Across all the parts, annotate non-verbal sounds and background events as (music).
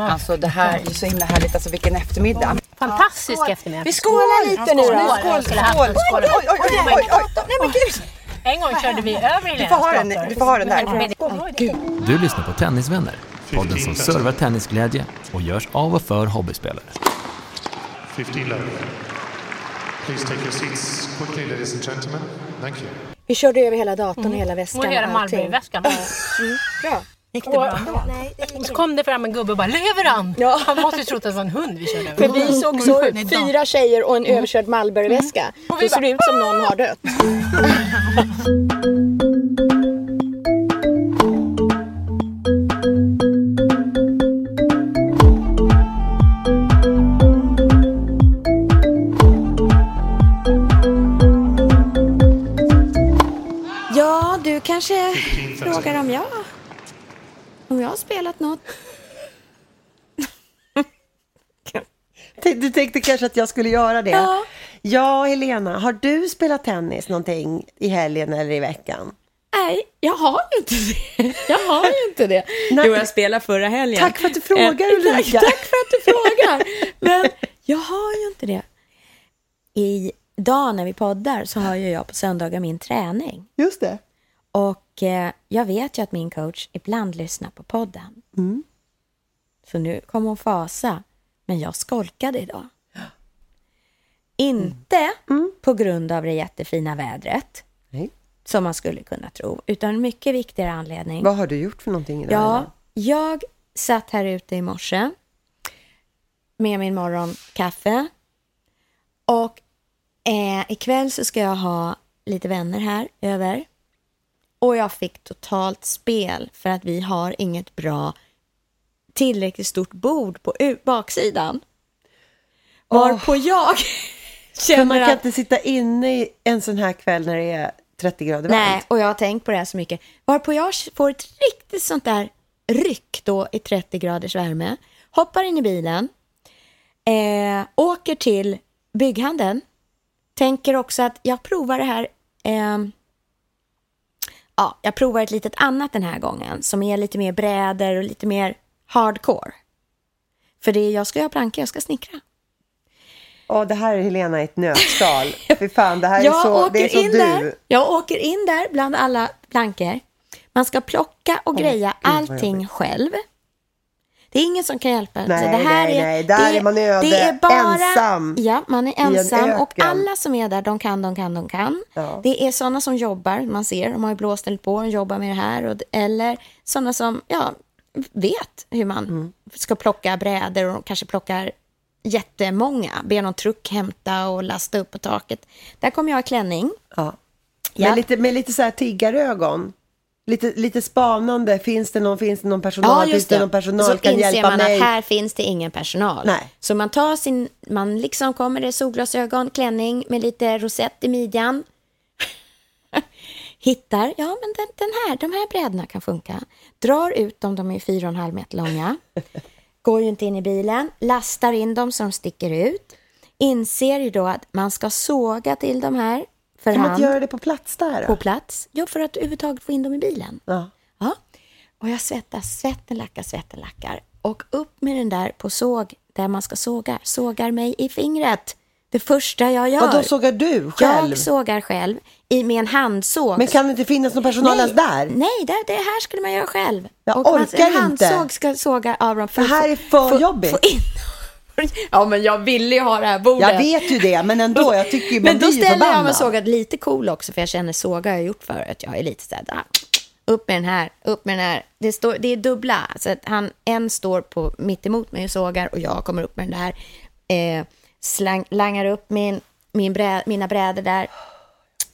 Alltså det här är så himla härligt. Alltså vilken eftermiddag. Fantastisk eftermiddag. Vi skålar lite nu då. Skål, Skål, skål, skål. skål. Oj, oj, oj, oj, oj. Nej men gud. En gång körde vi över Helenas får ha den, dator. du får ha den där. Du lyssnar på Tennisvänner, podden som servar tennisglädje och görs av och för hobbyspelare. 15 love. Please take your seats quickly, ladies and gentlemen. Thank you. Vi körde över hela datorn, hela väskan Och hela. Malmöväskan. Bra. Gick det bra då? Nej, det Och så kom det fram en gubbe och bara lever han? Ja. Han måste ju trott att det var en hund vi körde över. För vi såg så då. fyra tjejer och en överkörd Malmbergväska. Och vi Det ser bara, ut som någon har dött. (laughs) kanske att jag skulle göra det? Ja. Ja, Helena, har du spelat tennis någonting i helgen eller i veckan? Nej, jag har ju inte det. (laughs) Jag har ju inte det. Nej. Jo, jag spelade förra helgen. Tack för att du frågar, Eh, (laughs) Ulrika. Tack, tack för att du frågar. Men jag har ju inte det. Idag när vi poddar så har ju jag på söndagar min träning. Just det. Och eh, jag vet ju att min coach ibland lyssnar på podden. Mm. Så nu kommer hon fasa. Men jag skolkade idag. Inte på grund av det jättefina vädret, Nej. som man skulle kunna tro, utan mycket viktigare anledning. Vad har du gjort för någonting idag? Ja, jag satt här ute i morse med min morgonkaffe. Och eh, ikväll så ska jag ha lite vänner här över. Och jag fick totalt spel för att vi har inget bra tillräckligt stort bord på baksidan. Varpå jag För känner man kan att... inte sitta inne i en sån här kväll när det är 30 grader Nej, varmt. och jag har tänkt på det här så mycket. Varpå jag får ett riktigt sånt där ryck då i 30 graders värme. Hoppar in i bilen. Eh, åker till bygghandeln. Tänker också att jag provar det här. Eh, ja, jag provar ett litet annat den här gången. Som är lite mer brädor och lite mer hardcore. För det jag ska göra plankor, jag ska snickra. Åh, det här är Helena i ett nötskal. (laughs) Fy fan, det här är så, det är så in du. Där, jag åker in där bland alla plankor. Man ska plocka och greja vad allting själv. Det är ingen som kan hjälpa. Nej, Så det här nej, är, nej. Där det, är man öde, det är bara, ensam Ja, man är en ensam. Och alla som är där, de kan, de kan, de kan. Ja. Det är sådana som jobbar, man ser, de har ju blåställt på, de jobbar med det här. Och, eller sådana som ja, vet hur man Mm. ska plocka brädor och kanske plockar jättemånga. Ber någon truck hämta och lasta upp på taket. Där kommer jag ha klänning. Ja. Ja. Med, lite, med lite så här tiggarögon. Lite, lite spanande. Finns det någon, finns det någon personal? finns det någon personal så kan hjälpa man mig? att här finns det ingen personal. Nej. Så man tar sin, man liksom kommer det solglasögon, klänning med lite rosett i midjan. (laughs) Hittar, ja men den, den här, de här brädorna kan funka. Drar ut dem, de är fyra och en halv meter långa. Går ju inte in i bilen, lastar in dem så de sticker ut. Inser ju då att man ska såga till de här för Kan man inte hand göra det på plats där? på Då? plats. Ja, för att överhuvudtaget få in dem i bilen. Ja. Ja. Och jag svettas, svetten lackar, svetten lackar. Och upp med den där på såg, där man ska såga. Sågar mig i fingret. Det första jag gör. Och då sågar du själv? Jag sågar själv i, med en handsåg. Men kan det inte finnas någon personal ens där? Nej, det, det här skulle man göra själv. Jag och man, orkar en inte. handsåg ska såga av dem. Det här är för jobbigt. Få in. (laughs) Ja, men jag ville ju ha det här bordet. Jag vet ju det, men ändå. Jag tycker ju (laughs) man Men då ställer jag mig sågad lite cool också, för jag känner såga har jag gjort förut. Jag är lite så här, ah, upp med den här, upp med den här. Det, står, det är dubbla, så att han, en står på mitt emot mig och sågar och jag kommer upp med den där. Eh, slang, langar upp min, min brä, mina brädor där.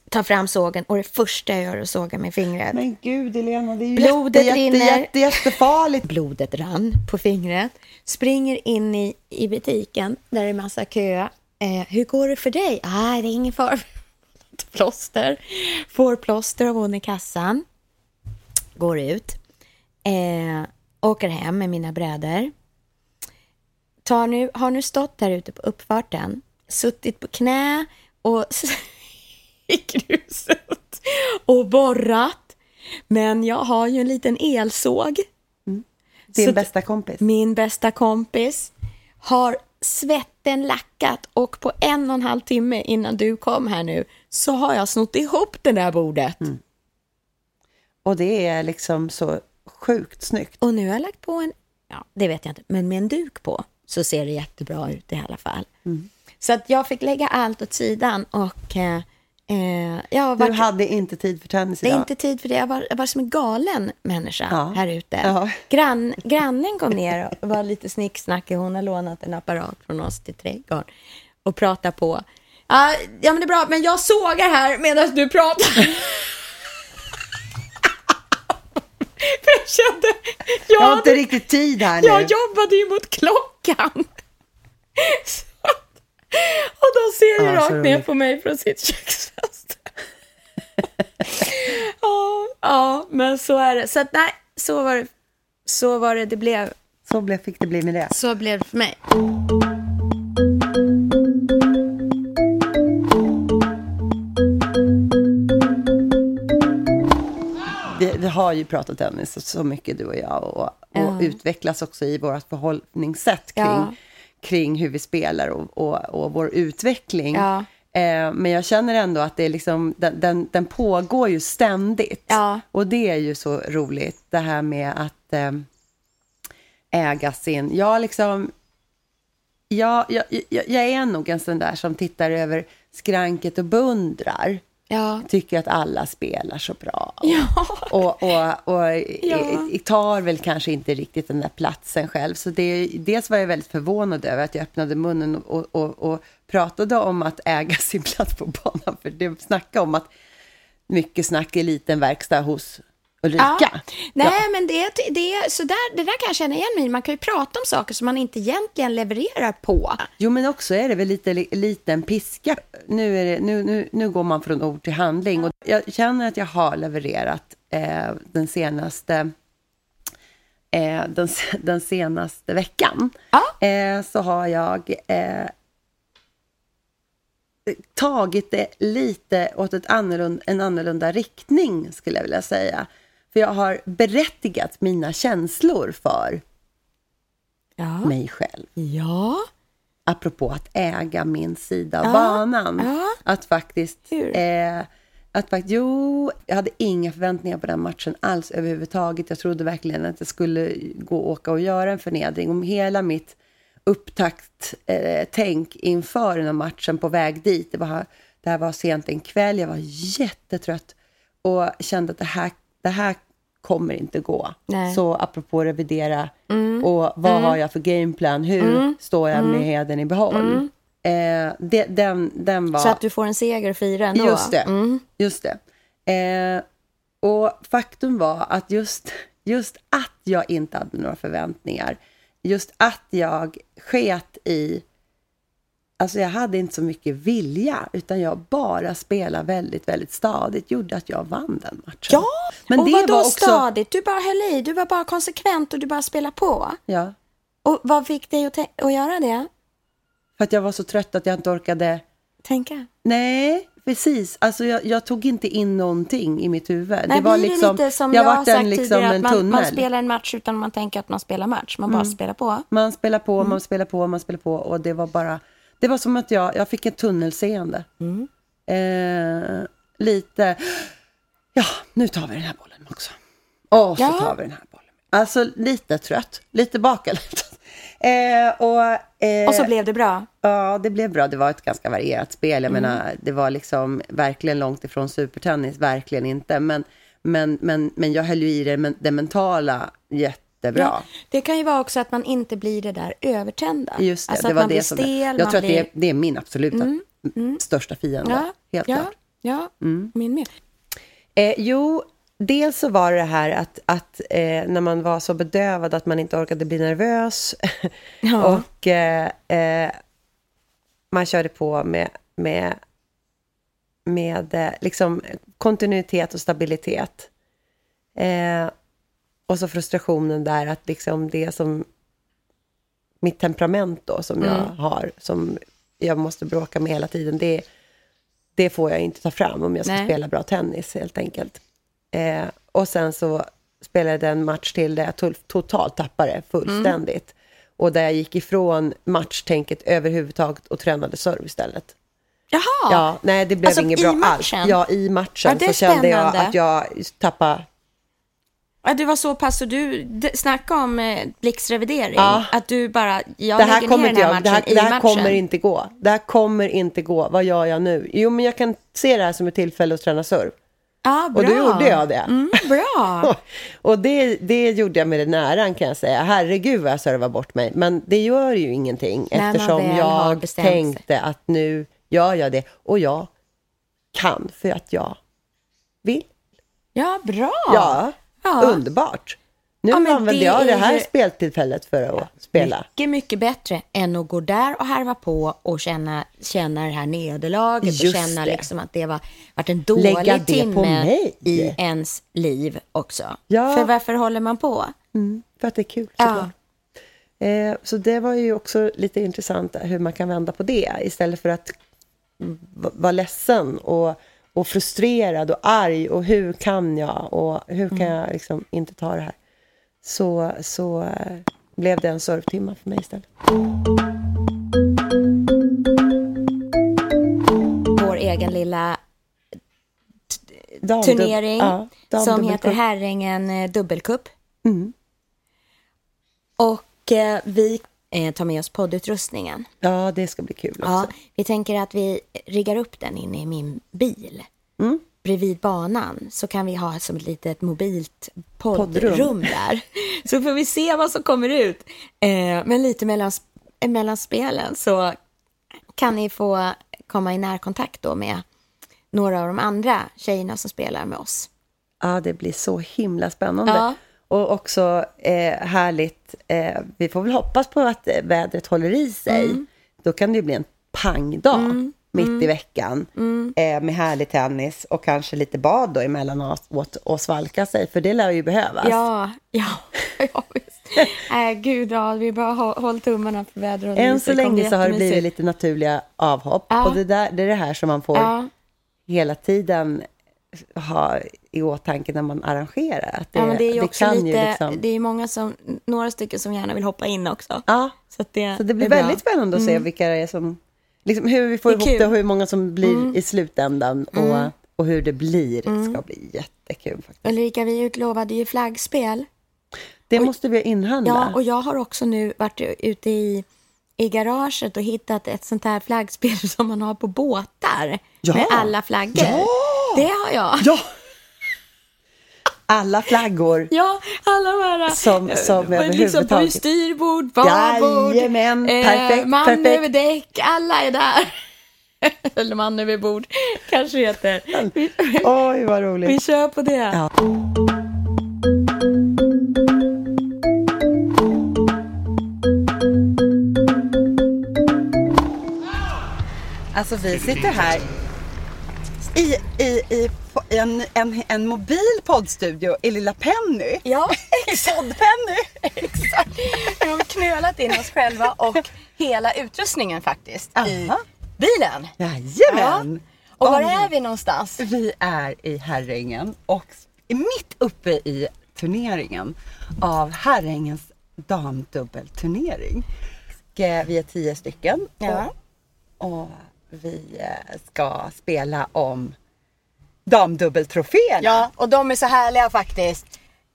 tar fram sågen och det första jag gör är att såga med fingret. Men gud Elena, det är ju Blodet jätte, jätte, rinner. jätte, jättefarligt. (laughs) Blodet rann på fingret. Springer in i, i butiken där det är massa kö. Eh, hur går det för dig? Ah, det är ingen fara. (laughs) plåster. Får plåster av hon i kassan. Går ut. Eh, åker hem med mina brädor. Tar nu, har nu stått där ute på uppfarten. Suttit på knä och (laughs) i gruset och borrat. Men jag har ju en liten elsåg. Din Så- bästa kompis. Min bästa kompis har svetten lackat och på en och en halv timme innan du kom här nu så har jag snott ihop det där bordet. Och det är liksom så sjukt snyggt. Och nu har jag lagt på en, ja det vet jag inte, men med en duk på så ser det jättebra ut i alla fall. Så att jag fick lägga allt åt sidan och eh, eh, jag har Du hade inte tid för tennis Det är idag. inte tid för det. Jag var, jag var som en galen människa Ja. här ute. Ja. Grann, grannen kom ner och var lite snicksnackig. Hon har lånat en apparat från oss till trädgården och pratar på. Ja, men det är bra, men jag sågar här medan du pratar. För jag kände, jag, Jag har inte riktigt tid här nu. jag jobbade ju mot klockan. (laughs) Så och de ser ju så rakt ner på mig från sitt köksfönster. (laughs) ja, ja, men så är det. Så att, nej, så var det. Så var det, det blev. Så blev, fick det bli med det. Så blev det för mig. Har ju pratat tennis så- så mycket du och jag och, och Ja. utvecklas också i vårt förhållningssätt kring, Ja. kring hur vi spelar och, och, och vår utveckling. Ja. Eh, men jag känner ändå att det är liksom, den, den, den pågår ju ständigt. Och det är ju så roligt, det här med att eh, äga sin... Jag liksom... Jag, jag, jag, jag är nog en sån där som tittar över skranket och beundrar Ja, tycker att alla spelar så bra. Ja. Och, och, och Ja. tar väl kanske inte riktigt den där platsen själv. Så det, dels var jag väldigt förvånad över att jag öppnade munnen och, och, och pratade om att äga (laughs) sin plats på banan. För det snackade om att mycket snack i liten verkstad hos Ulrika. Ja. Nej, men det, det, så där, det där kan jag känna igen mig. Man kan ju prata om saker som man inte egentligen levererar på. Jo, men också är det väl lite li- liten piska. Nu, är det, nu, nu, nu går man från ord till handling. Och jag känner att jag har levererat eh, den senaste eh, den, den senaste veckan. Ja. Eh, så har jag eh, tagit det lite åt ett annorlunda, en annorlunda riktning, skulle jag vilja säga. För jag har berättigat mina känslor för Ja. mig själv Ja. apropå att äga min sida av Ja, banan. ja. Att faktiskt... Eh, att faktiskt, jo, jag hade inga förväntningar på den matchen alls överhuvudtaget. Jag trodde verkligen att det skulle gå att åka och göra en förnedring. Om hela mitt upptakt, eh, inför den här matchen på väg dit. Det, var, det här var sent en kväll, jag var jättetrött och kände att det här, det här kommer inte gå. Nej. Så apropå revidera och vad har jag för gameplan? Hur står jag med heden i behåll? Eh, det, den, den var... Så att du får en seger och fira ändå. Just det. Mm. Just det. Eh, och faktum var att just, just att jag inte hade några förväntningar, just att jag sket i... Alltså jag hade inte så mycket vilja, utan jag bara spelade väldigt, väldigt stadigt, gjorde att jag vann den matchen. Ja, Men och det vadå var också... stadigt? Du bara höll i, du var bara konsekvent och du bara spelade på. Ja, Och vad fick dig att, att göra det? för att jag var så trött att jag inte orkade... Tänka. Nej, precis. Alltså jag, jag tog inte in någonting i mitt huvud. Nej, det var liksom, det lite som jag jag, har sagt en, liksom tidigare, att man, man spelar en match utan man tänker att man spelar match. Man bara spelar på. Man spelar på, Mm. man spelar på, man spelar på och det var bara... Det var som att jag, jag fick ett tunnelseende. Mm. Eh, lite... Ja, nu tar vi den här bollen också. Och så Ja. tar vi den här bollen. Alltså lite trött, lite bakåt. (laughs) Eh, och, eh, Och så blev det bra. Ja, det blev bra. Det var ett ganska varierat spel. Jag Mm. menar, det var liksom verkligen långt ifrån supertennis, verkligen inte. Men, men, men, men jag höll ju i det, men, det mentala jättebra. Ja, det kan ju vara också att man inte blir det där övertända. Just det, alltså det var blir det som stel, Jag tror att det blir... är, det är min absoluta största fiende. Ja, Helt ja, klart. Ja, Mm. min med. Eh, jo, dels så var det det här att, att eh, när man var så bedövad att man inte orkade bli nervös. (laughs) Ja. och eh, eh, man körde på med, med, med eh, liksom kontinuitet och stabilitet. Eh, och så frustrationen där att liksom det som mitt temperament då som jag har, som jag måste bråka med hela tiden, det, det får jag inte ta fram om jag ska Nej. spela bra tennis helt enkelt. Eh, och sen så spelade jag en match till där jag to- totalt tappade fullständigt. Och där jag gick ifrån matchtänket överhuvudtaget och tränade serve istället. Jaha! Ja, nej det blev Alltså, inget bra matchen? alls. Ja, i matchen Ja, så kände jag att jag tappade Ja, du var så pass så du, d- snacka om eh, blixtrevidering. Ja. Att du bara, jag det här lägger kommer ner den här matchen det här, det här matchen. kommer inte gå. Det här kommer inte gå. Vad gör jag nu? Jo, men jag kan se det här som ett tillfälle att träna serve. Ja, bra. Och då gjorde jag det. Mm, bra. (laughs) Och det, det gjorde jag med den äran kan jag säga. Herregud vad jag servar bort mig. Men det gör ju ingenting man eftersom jag bestämt sig. tänkte att nu gör jag det. Och jag kan för att jag vill. Ja, bra. Ja, Ja. underbart. Nu Ja, använde det jag det är här speltillfället för att spela. Mycket, mycket bättre än att gå där och harva på och känna, känna det här nederlaget Just och känna det. liksom att det var varit en dålig timme i ens liv också. Ja. För varför håller man på? Mm, för att det är kul Ja. såklart. Eh, så det var ju också lite intressant hur man kan vända på det istället för att vara ledsen och, och frustrerad och arg och hur kan jag och hur kan jag liksom inte ta det här. Så, så eh, blev det en surftimma för mig istället. Vår egen lilla Dam- turnering ja, dam- som heter Herrängen eh, Dubbelcup. Mm. Och eh, vi eh, tar med oss poddutrustningen. Ja, det ska bli kul också. Ja, vi tänker att vi riggar upp den inne i min bil. Mm. Bredvid banan så kan vi ha som ett litet mobilt poddrum, Poddrum. (laughs) där. Så får vi se vad som kommer ut. Eh, men lite mellan, mellan spelen så kan ni få komma i närkontakt då med några av de andra tjejerna som spelar med oss. Ja, det blir så himla spännande. Ja. Och också eh, härligt, eh, vi får väl hoppas på att eh, vädret håller i sig. Mm. Då kan det ju bli en pangdag mitt i veckan Mm. eh, med härlig tennis och kanske lite bad då emellanåt åt, och svalka sig, för det lär ju behövas. Ja, ja, (laughs) ja visst. Äh, gud, ja, vi bara hå- håll tummarna för väder och Än så länge så har det blivit lite naturliga avhopp Ja. och det, där, det är det här som man får Ja. hela tiden ha i åtanke när man arrangerar. Att det, ja, men det är ju också kan lite, ju liksom... det är många som, några stycken som gärna vill hoppa in också. Ja, Så, det, Så det blir bra. väldigt spännande att se vilka det är som... Liksom hur vi får Det ihop kul. det och hur många som blir i slutändan och, och hur det blir. Det ska bli jättekul faktiskt. Ulrika, vi utlovade ju flaggspel. Det måste vi inhandla. Ja, och jag har också nu varit ute i, i garaget och hittat ett sånt här flaggspel (laughs) som man har på båtar. Ja. Med alla flaggor. Ja. Det har jag. Ja! Alla flaggor. Ja, alla de här... Som- som eh, liksom på styrbord, babord, Jajamän, perfekt, man perfekt. över däck, alla är där. (laughs) Eller man över bord, kanske det heter. Vi, Oj, vad vi roligt. kör på det. Ja. Alltså vi sitter här i, i, i i en, en, en mobil poddstudio i lilla Penny. Ja, (laughs) Podd-Penny! Exakt. Vi har knölat in oss själva och hela utrustningen faktiskt i Aha. bilen. Jajamän! Och var Oj. är vi någonstans? Vi är i Herrängen och mitt uppe i turneringen av Herrängens damdubbelturnering. Vi är tio stycken Ja. och, och vi eh, ska spela om damdubbeltroféerna. Ja, och de är så härliga faktiskt.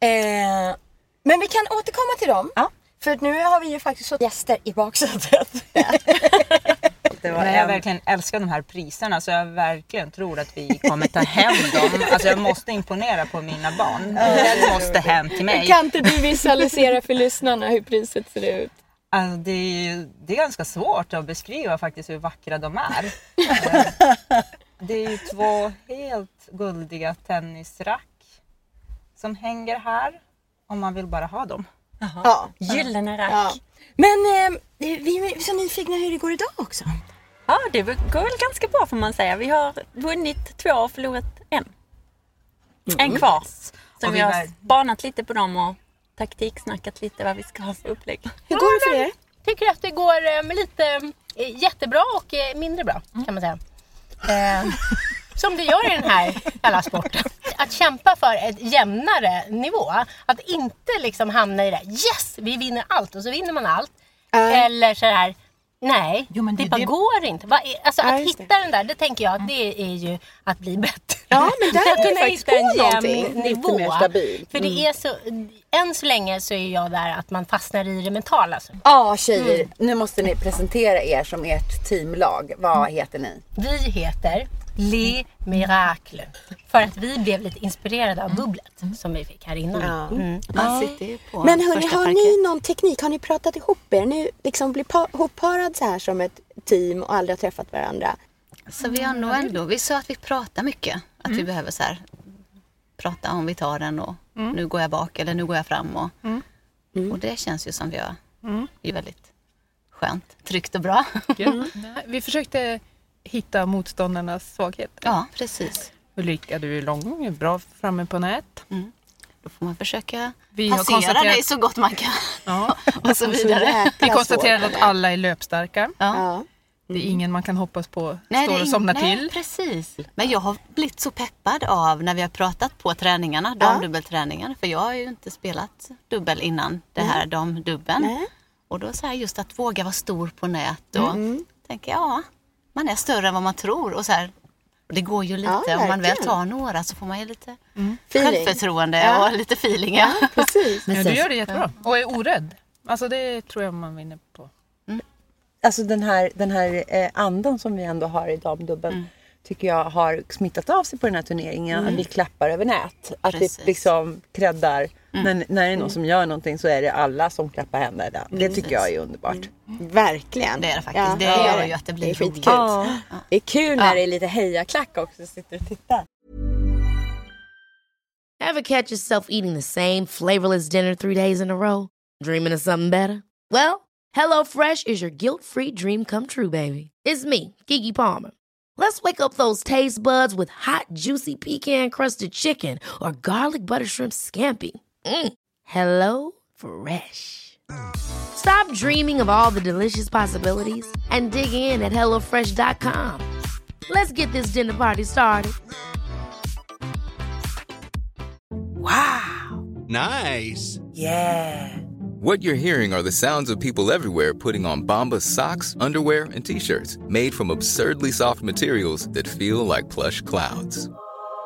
Eh, men vi kan återkomma till dem. Ja. För att nu har vi ju faktiskt fått gäster i baksätet. (laughs) Det Men jag en- verkligen älskar de här priserna så jag verkligen tror att vi kommer ta hem dem. Alltså jag måste imponera på mina barn. De måste hem till mig. kan inte du visualisera för lyssnarna hur priset ser ut? Alltså det, är, det är ganska svårt att beskriva faktiskt hur vackra de är. (laughs) Det är ju två helt guldiga tennisrack som hänger här om man vill bara ha dem. Ja. Gyllene rack. ja. Men eh, vi är så nyfikna hur det går idag också. Ja, det går väl ganska bra får man säga. Vi har vunnit två och förlorat en. En kvar. Så Och vi vi har spanat lite på dem och taktiksnackat lite vad vi ska ha för upplägg. Hur går det för er? tycker att det går eh, lite eh, jättebra och eh, mindre bra kan man säga. Eh, som det gör i den här alla sporten. Att kämpa för ett jämnare nivå. Att inte liksom hamna i det yes, vi vinner allt och så vinner man allt. Eller så här, nej, Jo, men det, det- bara det- går inte. Alltså Ja, att det. hitta den där, det tänker jag det är ju att bli bättre. Ja, men där (laughs) att kunna hitta en jämn nivå. stabil. För det är så, än så länge så är jag där att man fastnar i det mentala. Alltså. Ja tjejer, nu måste ni presentera er som ert teamlag. Vad heter ni? Vi heter Les Miracles. För att vi blev lite inspirerade av bubblet som vi fick här innan. Ja. Mm. På Men hörni, har ni någon teknik? Har ni pratat ihop er? Ni liksom blir pa- hopparad så här som ett team och aldrig har träffat varandra? Så vi har nog ändå, vi sa att vi pratar mycket. Att vi behöver så här, prata om vi tar den och nu går jag bak eller nu går jag fram. Och, och det känns ju som vi har, det är väldigt skönt, tryggt och bra. Nej, (laughs) Vi försökte hitta motståndarnas svaghet. Ja, precis. Ulrika, du är lång, är bra framme på nät. Då får man försöka Vi har passera konstaterat- dig så gott man kan. Ja. (laughs) och så vidare. Vi konstaterade att alla är löpstarka. Ja. Det är ingen man kan hoppas på Nej, står och somnar nej, till. precis. Men jag har blivit så peppad av när vi har pratat på träningarna, damdubbelträningen. För jag har ju inte spelat dubbel innan det här damdubbeln. Nej. Och då så här just att våga vara stor på nät och tänka ja, man är större än vad man tror. Och så här, det går ju lite, Ja, om man väl tar några så får man ju lite Feeling. självförtroende Ja. och lite feeling. Ja. Precis. Ja, du gör det jättebra. Och är orädd. Alltså det tror jag man vinner på. Alltså den här, den här eh, andan som vi ändå har i damdubbeln Mm. tycker jag har smittat av sig på den här turneringen. Att vi klappar över nät. Att Precis. vi liksom creddar. Mm. När, när det är någon som gör någonting så är det alla som klappar händerna. Det tycker jag är underbart. Verkligen. Det är det faktiskt. Ja, det gör det. ju att det Det blir är skitkul. Ja. Det är kul när det är lite hejaklack också. Sitter och tittar. Ever catch yourself eating the same flavorless dinner three days in a row? Dreaming of something better? Well, HelloFresh is your guilt-free dream come true, baby. It's me, Kiki Palmer. Let's wake up those taste buds with hot, juicy pecan-crusted chicken or garlic butter shrimp scampi. Mm. Hello Fresh. Stop dreaming of all the delicious possibilities and dig in at HelloFresh.com. Let's get this dinner party started. Wow. Nice. Yeah. What you're hearing are the sounds of people everywhere putting on Bombas socks, underwear, and t-shirts made from absurdly soft materials that feel like plush clouds.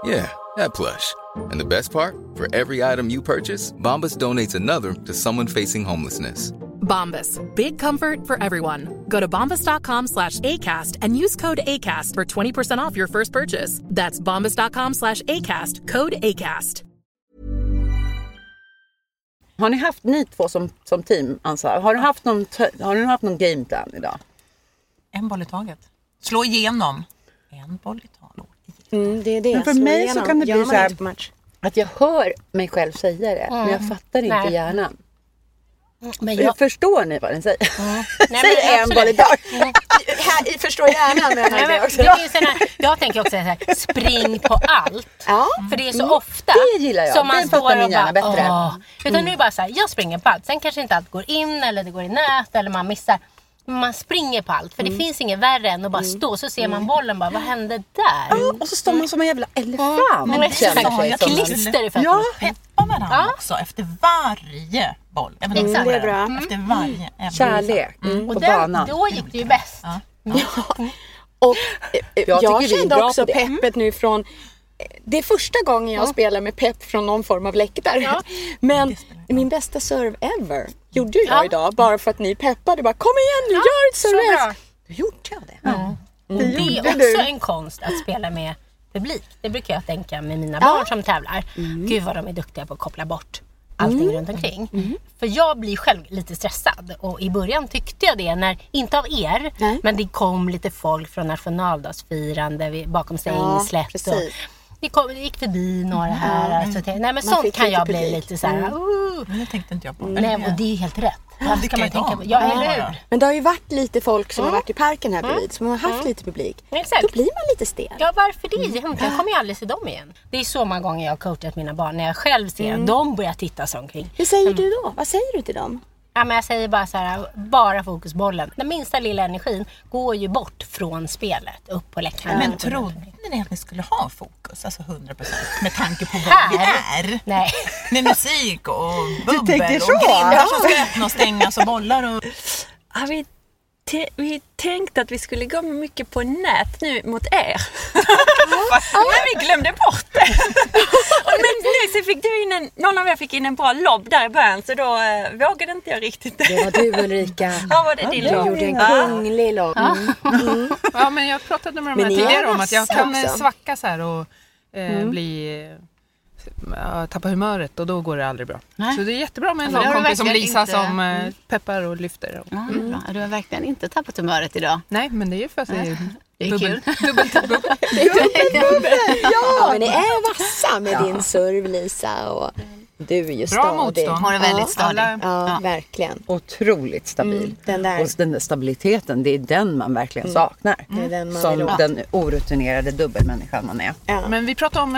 Yeah, that plush. And the best part? For every item you purchase, Bombas donates another to someone facing homelessness. Bombas. Big comfort for everyone. Go to bombas.com slash ACAST and use code ACAST for 20% off your first purchase. That's bombas.com slash ACAST. Code ACAST. Har ni haft, ni två som, som team, Ansa, har ni haft någon, har ni haft någon gameplan idag? En boll i taget. Slå igenom. En boll i taget. Mm, det är det. Men för mig igenom. så kan det bli så här att jag hör mig själv säga det, men jag fattar inte Nej. hjärnan. Men jag, Förstår ni vad den säger? Nej, (laughs) Säg en boll idag. Här, i förstår hjärnan menar jag också. det finns här, jag tänker också så här, spring på allt. Ja. För det är så Mm, ofta det gillar jag. som man Det står och bara, bättre. Åh. Utan nu är det bara så här, jag springer på allt. Sen kanske inte allt går in eller det går i nät eller man missar. Man springer på allt. För det finns inget värre än att bara stå så ser man bollen bara, vad hände där? Ja, och så står man som en jävla elefant. Men det är så, klister i fötterna. Ja, Peppa varandra Ja. också efter varje boll. Exakt. vad Det är bra. Efter varje. även kärlek Och på den, banan. då gick det ju bäst. Och eh, Jag jag, kände också peppet nu från det är första gången jag spelar med pepp från någon form av läktare. Men min bästa serve ever gjorde jag Ja. idag bara för att ni peppade. Bara, Kom igen nu, gör ett Så bra. servett! Då gjorde jag det. Mm. Det är gjorde också du. en konst att spela med publik. Det brukar jag tänka med mina barn som tävlar. Gud vad de är duktiga på att koppla bort allting Mm. runt omkring. För jag blir själv lite stressad och i början tyckte jag det, när, inte av er, men det kom lite folk från nationaldagsfirande bakom Ja, och precis. Det, kom, det gick förbi några här. Mm. Alltså, tänkte, nej men Man sånt kan jag bli lite så här. Mm. Uh. Men det tänkte inte jag på. Nej, och det är helt rätt. Vad ska man tänka på? Ja, eller hur? Men det har ju varit lite folk som Mm. har varit i parken här Mm. bredvid, som har haft Mm. lite publik. Exakt. Då blir man lite stel. Ja, varför det egentligen? Jag kommer ju aldrig se dem igen. Det är så många gånger jag har coachat mina barn när jag själv ser Mm. att de börjar titta sig omkring. Hur säger du då? Vad säger du till dem? Ja, men jag säger bara så här, bara fokusbollen. Den minsta lilla energin går ju bort från spelet, upp på läktaren. Men trodde ni att ni skulle ha fokus, alltså 100% med tanke på vad Här? vi är? Nej. (laughs) Med musik och bubbel och grindar som ska öppna och stängas och bollar och... Ja, vi, te- vi tänkte att vi skulle gå mycket på nät nu mot er. Men vi glömde bort det. Men nu så fick du in en, någon av er fick in en bra lobb där i början så då eh, vågade inte jag riktigt. Det var du Ulrika. Ja, var det din Du lobb? gjorde en Ja. kunglig lobb. Mm. Mm. Ja, men jag pratade med de Men här ni är tidigare om att jag kan eh, också. svacka så här och eh, Mm. bli eh, tappa humöret och då går det aldrig bra. Nej. Så det är jättebra med en sån kompis som Lisa inte- som eh, Mm. peppar och lyfter. Ja, bra. Du har verkligen inte tappat humöret idag. Nej, men det är ju för att det är Det är bubbel. kul. Dubbelt (laughs) bubbel. (laughs) Ja, men ni är vassa med din serv Lisa och du är ju Bra stadig. motstånd. Hon är väldigt stadig. Ja, Ja. verkligen. Otroligt stabil. Mm, den där. Och den där stabiliteten, det är den man verkligen Mm. saknar. Det är den man Som den orutinerade dubbelmänniskan man är. Men vi pratade om,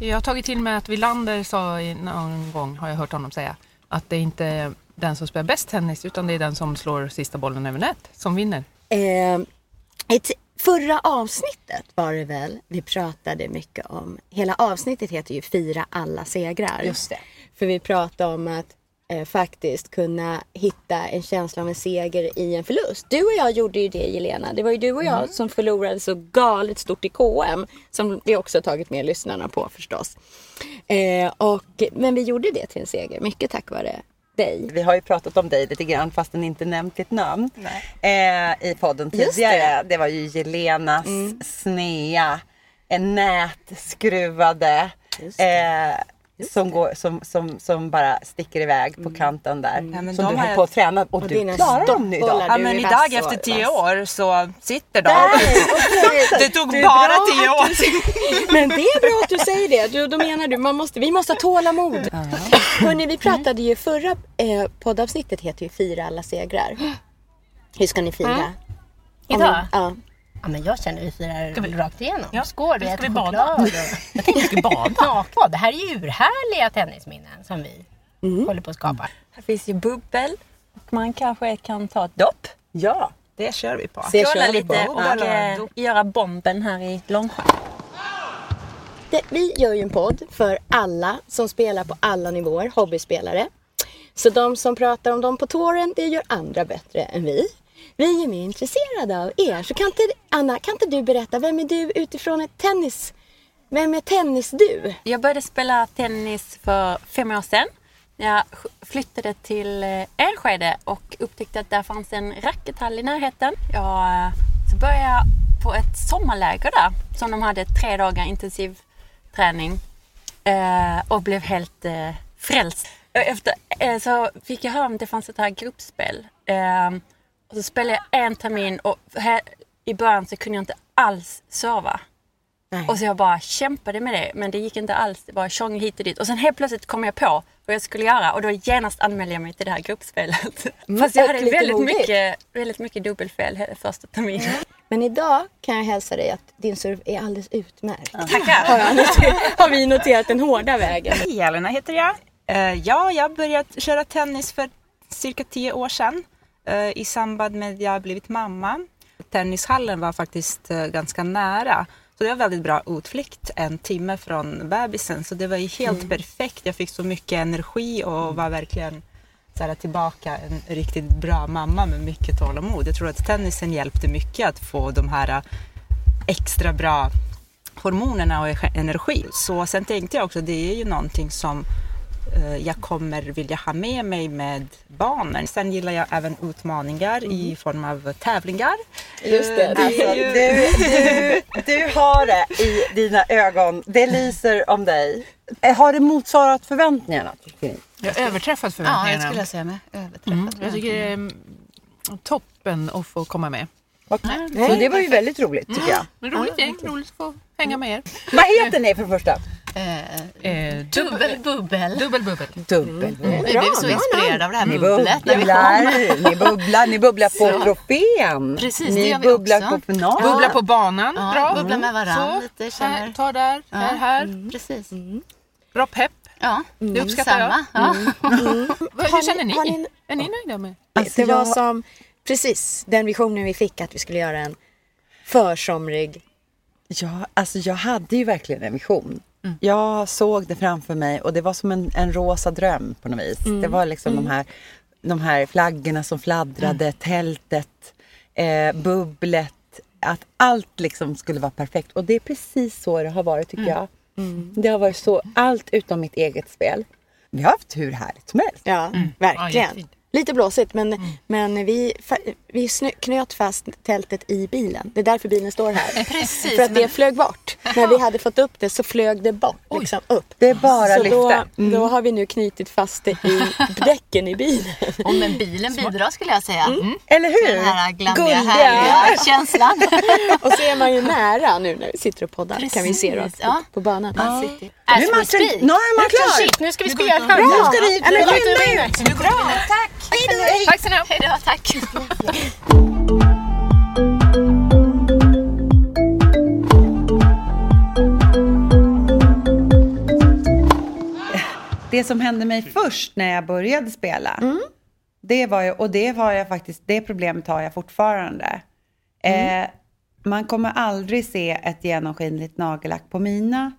eh, jag har tagit till mig att Wilander sa i- någon gång, har jag hört honom säga, att det är inte den som spelar bäst tennis utan det är den som slår sista bollen över nät som vinner. Eh, ett förra avsnittet var det väl vi pratade mycket om. Hela avsnittet heter ju Fira alla segrar. Just det. För vi pratade om att eh, faktiskt kunna hitta en känsla av en seger i en förlust. Du och jag gjorde ju det Jelena. Det var ju du och jag Mm. som förlorade så galet stort i KM. Som vi också tagit med lyssnarna på förstås. Eh, och, men vi gjorde det till en seger. Mycket tack vare dig. Vi har ju pratat om dig lite grann fastän inte nämnt ditt namn eh, i podden tidigare. det. Det. var ju Jelenas snea, en nätskruvade eh, som, går, som, som, som bara sticker iväg på kanten där. men som de du har höll på att träna och, Och du klarar dem idag. Ja, men idag efter tio år så sitter de. (laughs) Det tog Det bara tio år. du Men det är bra att du säger det. Du, då menar du, man måste, vi måste ha tålamod. Hörrni, vi pratade ju förra eh, poddavsnittet heter ju Fira alla segrar. Hur ska ni fira? Mm. Om Idag? ni- Ja. Ja, men jag känner vi firar vi- rakt igenom. Ja, Skål, vi ska äter vi bada? choklad. Och... (laughs) Jag tänkte vi skulle bada. Nakbad. Det här är ju urhärliga tennisminnen som vi Mm. håller på att skapa. Här finns ju bubbel och man kanske kan ta ett dopp. Ja, det kör vi på. Det Skåla lite på. och eh, göra bomben här i Långsjön. Det, vi gör ju en podd för alla som spelar på alla nivåer, hobbyspelare. Så de som pratar om dem på touren, det gör andra bättre än vi. Vi är mer intresserade av er. Så kan inte, Anna, kan inte du berätta, vem är du utifrån ett tennis... Vem är tennis-du? Jag började spela tennis för fem år sedan. Jag flyttade till eh, Enskede och upptäckte att där fanns en rackethall i närheten. Jag, eh, så började jag på ett sommarläger där som de hade tre dagar intensiv träning eh, och blev helt eh, frälst. Efter, så fick jag höra om att det fanns ett här gruppspel. Och så spelade jag en termin och här, i början så kunde jag inte alls serva. Och så jag bara kämpade med det men det gick inte alls. Det var tjong hit och dit. Och sen helt plötsligt kom jag på vad jag skulle göra och då genast anmälde jag mig till det här gruppspelet. Mm, Fast jag hade lite väldigt modigt. mycket, väldigt mycket dubbelfel hela första terminen. Men idag kan jag hälsa dig att din serve är alldeles utmärkt. Tackar! Har, har vi noterat den hårda vägen. Jelena heter jag. Eh, ja, jag började köra tennis för cirka tio år sedan i samband med att jag blivit mamma. Tennishallen var faktiskt eh, ganska nära. Så det var väldigt bra utflykt, en timme från bebisen. Så det var ju helt Mm. perfekt. Jag fick så mycket energi och var verkligen så här, tillbaka en riktigt bra mamma med mycket tålamod. Jag tror att tennisen hjälpte mycket att få de här eh, extra bra hormonerna och energi. Så sen tänkte jag också, det är ju någonting som eh, jag kommer vilja ha med mig med barnen. Sen gillar jag även utmaningar i form av tävlingar. Just det. Eh, Alltså, du, du, du har det i dina ögon. Det lyser om dig. Eh, Har det motsvarat förväntningarna? tycker ni? Jag har överträffat Ja, förväntningarna. jag skulle säga med. Överträffat. Mm. Jag tycker det är mm, toppen att få komma med. Okej. Så det var ju väldigt roligt tycker jag. Men roligt gäng, roligt att få hänga med er. Vad heter ni för det första? Eh, Eh, Dubbelbubbel. Dubbelbubbel. Dubbel. Jag blev så inspirerad av det här Ni bubblet. vi bubblar, ni bubblar, ni bubblar på Så. trofén. Precis, det ni gör vi bubblar också. på final. Bubbla på banan. Ja, Bra. bubbla med varann Så. lite, känner- Här, ta där, Ja. här, här. Mm, Precis. Bra pepp. Ja, Det uppskattar jag. samma. Ja. (laughs) Vad- Hur känner ni? har ni- Är ni nöjda med? Alltså, det var jag- som precis den visionen vi fick att vi skulle göra en försomrig. Ja, alltså jag hade ju verkligen en vision. Jag såg det framför mig och det var som en, en rosa dröm på något vis. Det var liksom de, här, de här flaggorna som fladdrade, tältet, eh, bubblet. Att allt liksom skulle vara perfekt. Och det är precis så det har varit tycker jag. Det har varit så, allt utom mitt eget spel. Vi har haft hur härligt som helst. Ja, Ja, verkligen. jättefint. Lite blåsigt men, men vi, vi knöt fast tältet i bilen. Det är därför bilen står här. (laughs) Precis, För att det men- flög bort. När vi hade fått upp det så flög det bort, liksom upp. Det är bara så då, lyfte. Mm. då har vi nu knutit fast det i däcken i bilen. (laughs) Och men bilen bidrar skulle jag säga. Eller Till hur? Den här glammiga, härliga känslan. (laughs) Och så är man ju nära nu när vi sitter och poddar. Kan vi se rakt Precis, ja. på banan. Man sitter. Nu är As nu man klar. Shit, nu ska vi spela Bra. Nu ska ni Ja, men ut. skynda er. Nu går vi. Tack. Hej då. Tack så mycket. Hej då, tack. Det som hände mig först när jag började spela, det var ju, och det var jag faktiskt, det problemet har jag fortfarande. Eh, man kommer aldrig se ett genomskinligt nagellack på mina,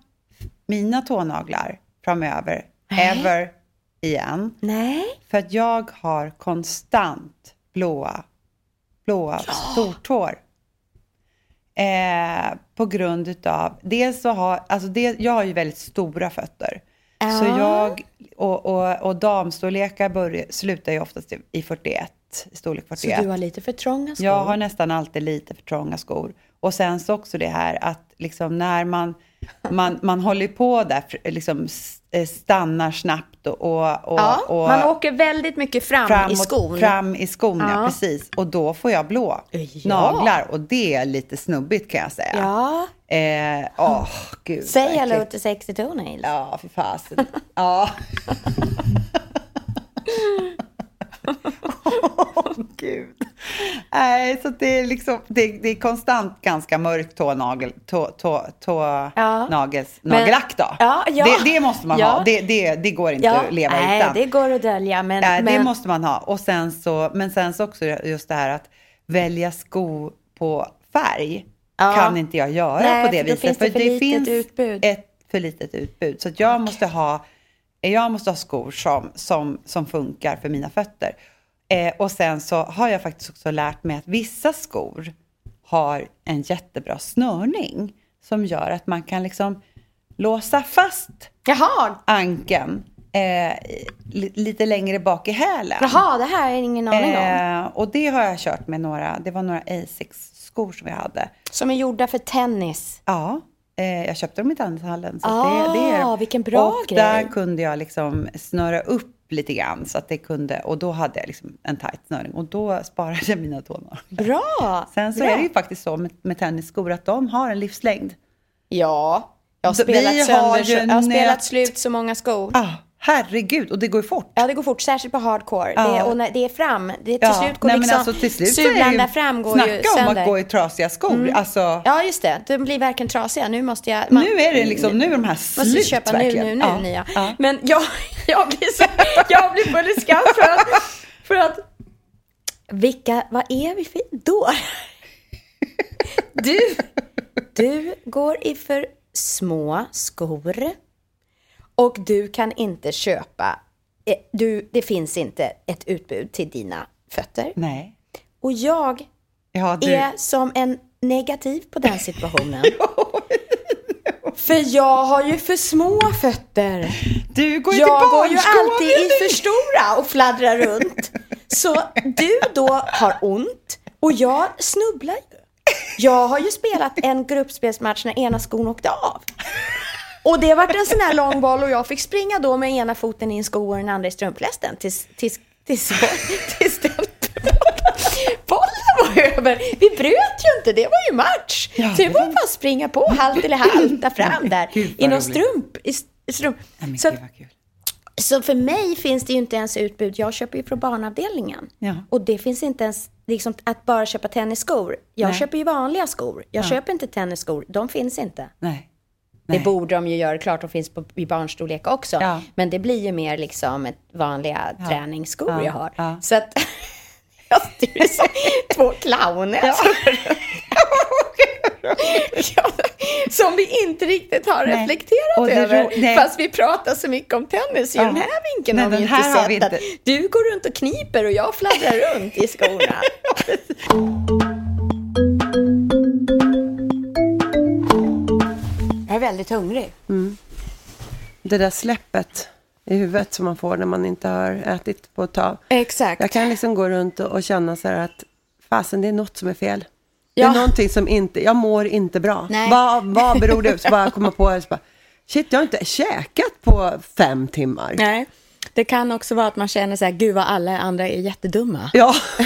mina tånaglar framöver, ever igen. Nej. För att jag har konstant blåa, blåa stortår. Eh, på grund utav, dels så har, alltså det, jag har ju väldigt stora fötter. Så jag, och, och, och damstorlekar börjar, slutar ju oftast i- i 41, i storlek 41. Så du har lite för trånga skor? Jag har nästan alltid lite för trånga skor. Och sen så också det här att liksom när man, man, man håller på där, liksom stannar snabbt och... och, och, Ja, och man åker väldigt mycket fram, i framåt- skon. Fram i skon, ja. Ja. precis. Och då får jag blå Ja. naglar och det är lite snubbigt kan jag säga. Ja. Eh, åh, gud. Säg hello to sexy toenails. Ja, för fasen. ja. (laughs) (laughs) Gud. Nej, så det är liksom, det, det är konstant ganska mörk tånagel, tå, tå, tå, Ja. nagels, Men- nagellack då. Ja, ja. Det, det måste man ha. Det, det, det går inte att leva nej, utan. det går att dölja. Men, Nej, det men måste man ha. Och sen så, men sen så också just det här att välja sko på färg kan inte jag göra Nej, på det för viset. finns det för litet finns utbud. ett för litet utbud. Så jag, måste ha, jag måste ha skor som, som, som funkar för mina fötter. Eh, och sen så har jag faktiskt också lärt mig att vissa skor har en jättebra snörning som gör att man kan liksom låsa fast Jaha. ankeln eh, li, lite längre bak i hälen. Jaha, det här jag ingen aning om. Eh, och det har jag kört med några, det var några Asics-skor som jag hade. Som är gjorda för tennis. Ja, eh, jag köpte dem i Tandhallen. Så Ah, det, det är, vilken bra och grej. där kunde jag liksom snöra upp lite grann så att det kunde, och då hade jag liksom en tight snöring och då sparade jag mina tånaglar. Bra! Sen så Bra. är det ju faktiskt så med, med tennisskor att de har en livslängd. Ja, jag har spelat, har sönder, ju jag har spelat slut så många skor. Ah, herregud, och det går ju fort. Ja, det går fort, särskilt på hardcore. Ja. Det, är, och när det är fram, det till Ja, slut går nej, liksom, alltså till slut sulan där fram går snacka ju om sönder. att gå i trasiga skor. Alltså, Ja, just det. De blir verkligen trasiga. Nu måste jag... Nu är det liksom, nu är de här Måste slut köpa nu, verkligen. nu, nu, Ja, nya. Men jag, jag blir så, jag blir full i skam för att, för att, vilka, vad är vi för idoler? Du, du går i för små skor och du kan inte köpa, eh, du, det finns inte ett utbud till dina fötter. Nej. Och jag Ja, du, är som en negativ på den situationen. (laughs) För jag har ju för små fötter. Du går ju jag till går ju alltid i för stora och fladdrar runt. Så du då har ont och jag snubblar ju. Jag har ju spelat en gruppspelsmatch när ena skon åkte av. Och det var en sån här lång boll och jag fick springa då med ena foten i en sko och den andra i strumplästen tills, tills, tills, tills den bollen var över. Vi bröt ju inte, det var ju match. så det var bara att springa på, halt eller halta fram där. I någon strump. I, i strump. Så, så för mig finns det ju inte ens utbud. Jag köper ju från barnavdelningen. Ja. Och det finns inte ens liksom, att bara köpa tennisskor. Jag Nej. köper ju vanliga skor. Jag Ja. köper inte tennisskor. De finns inte. Nej. Det borde de ju göra. Klart de finns på, i barnstorlek också. Men det blir ju mer liksom ett vanliga träningsskor Ja, jag har. Så att... styr som två clowner. Ja, som vi inte riktigt har Nej. reflekterat det över. nej. Fast vi pratar så mycket om tennis. I Ja. den här vinkeln Nej, har vi inte här har sett vi att inte. du går runt och kniper och jag fladdrar runt i skorna. jag är väldigt hungrig. Mm. Det där släppet i huvudet som man får när man inte har ätit på ett tag. Exakt. Jag kan liksom gå runt och, och känna så här att fasen, det är något som är fel. Ja. Det är någonting som inte, jag mår inte bra. Nej. Vad, vad (laughs) beror det på? Så bara komma på, så bara, shit, jag har inte käkat på fem timmar. Nej, det kan också vara att man känner så här, gud vad alla andra är jättedumma. Ja. (laughs)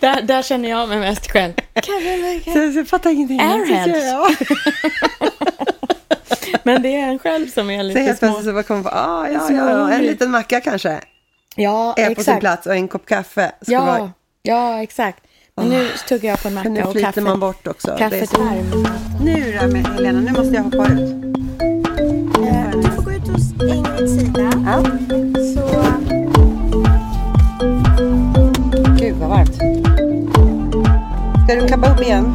där, där känner jag mig mest själv. (laughs) Jag fattar ingenting. Airheads. Ja. (laughs) Men det är en själv som är Så lite helt små. plötsligt så bara kommer på, ah, ja, ja, ja, en liten macka kanske. Ja, är på sin exakt. plats och en kopp kaffe. Ska Ja, vara, ja, exakt. Men nu tuggar jag på en nu macka och flyter kaffe. man bort också. Det är Kaffet så- varmt. Nu då med Helena, nu måste jag hoppa ut. Du får gå ut hos Ingrids sida. Så... Gud vad varmt. Ska du kappa upp igen?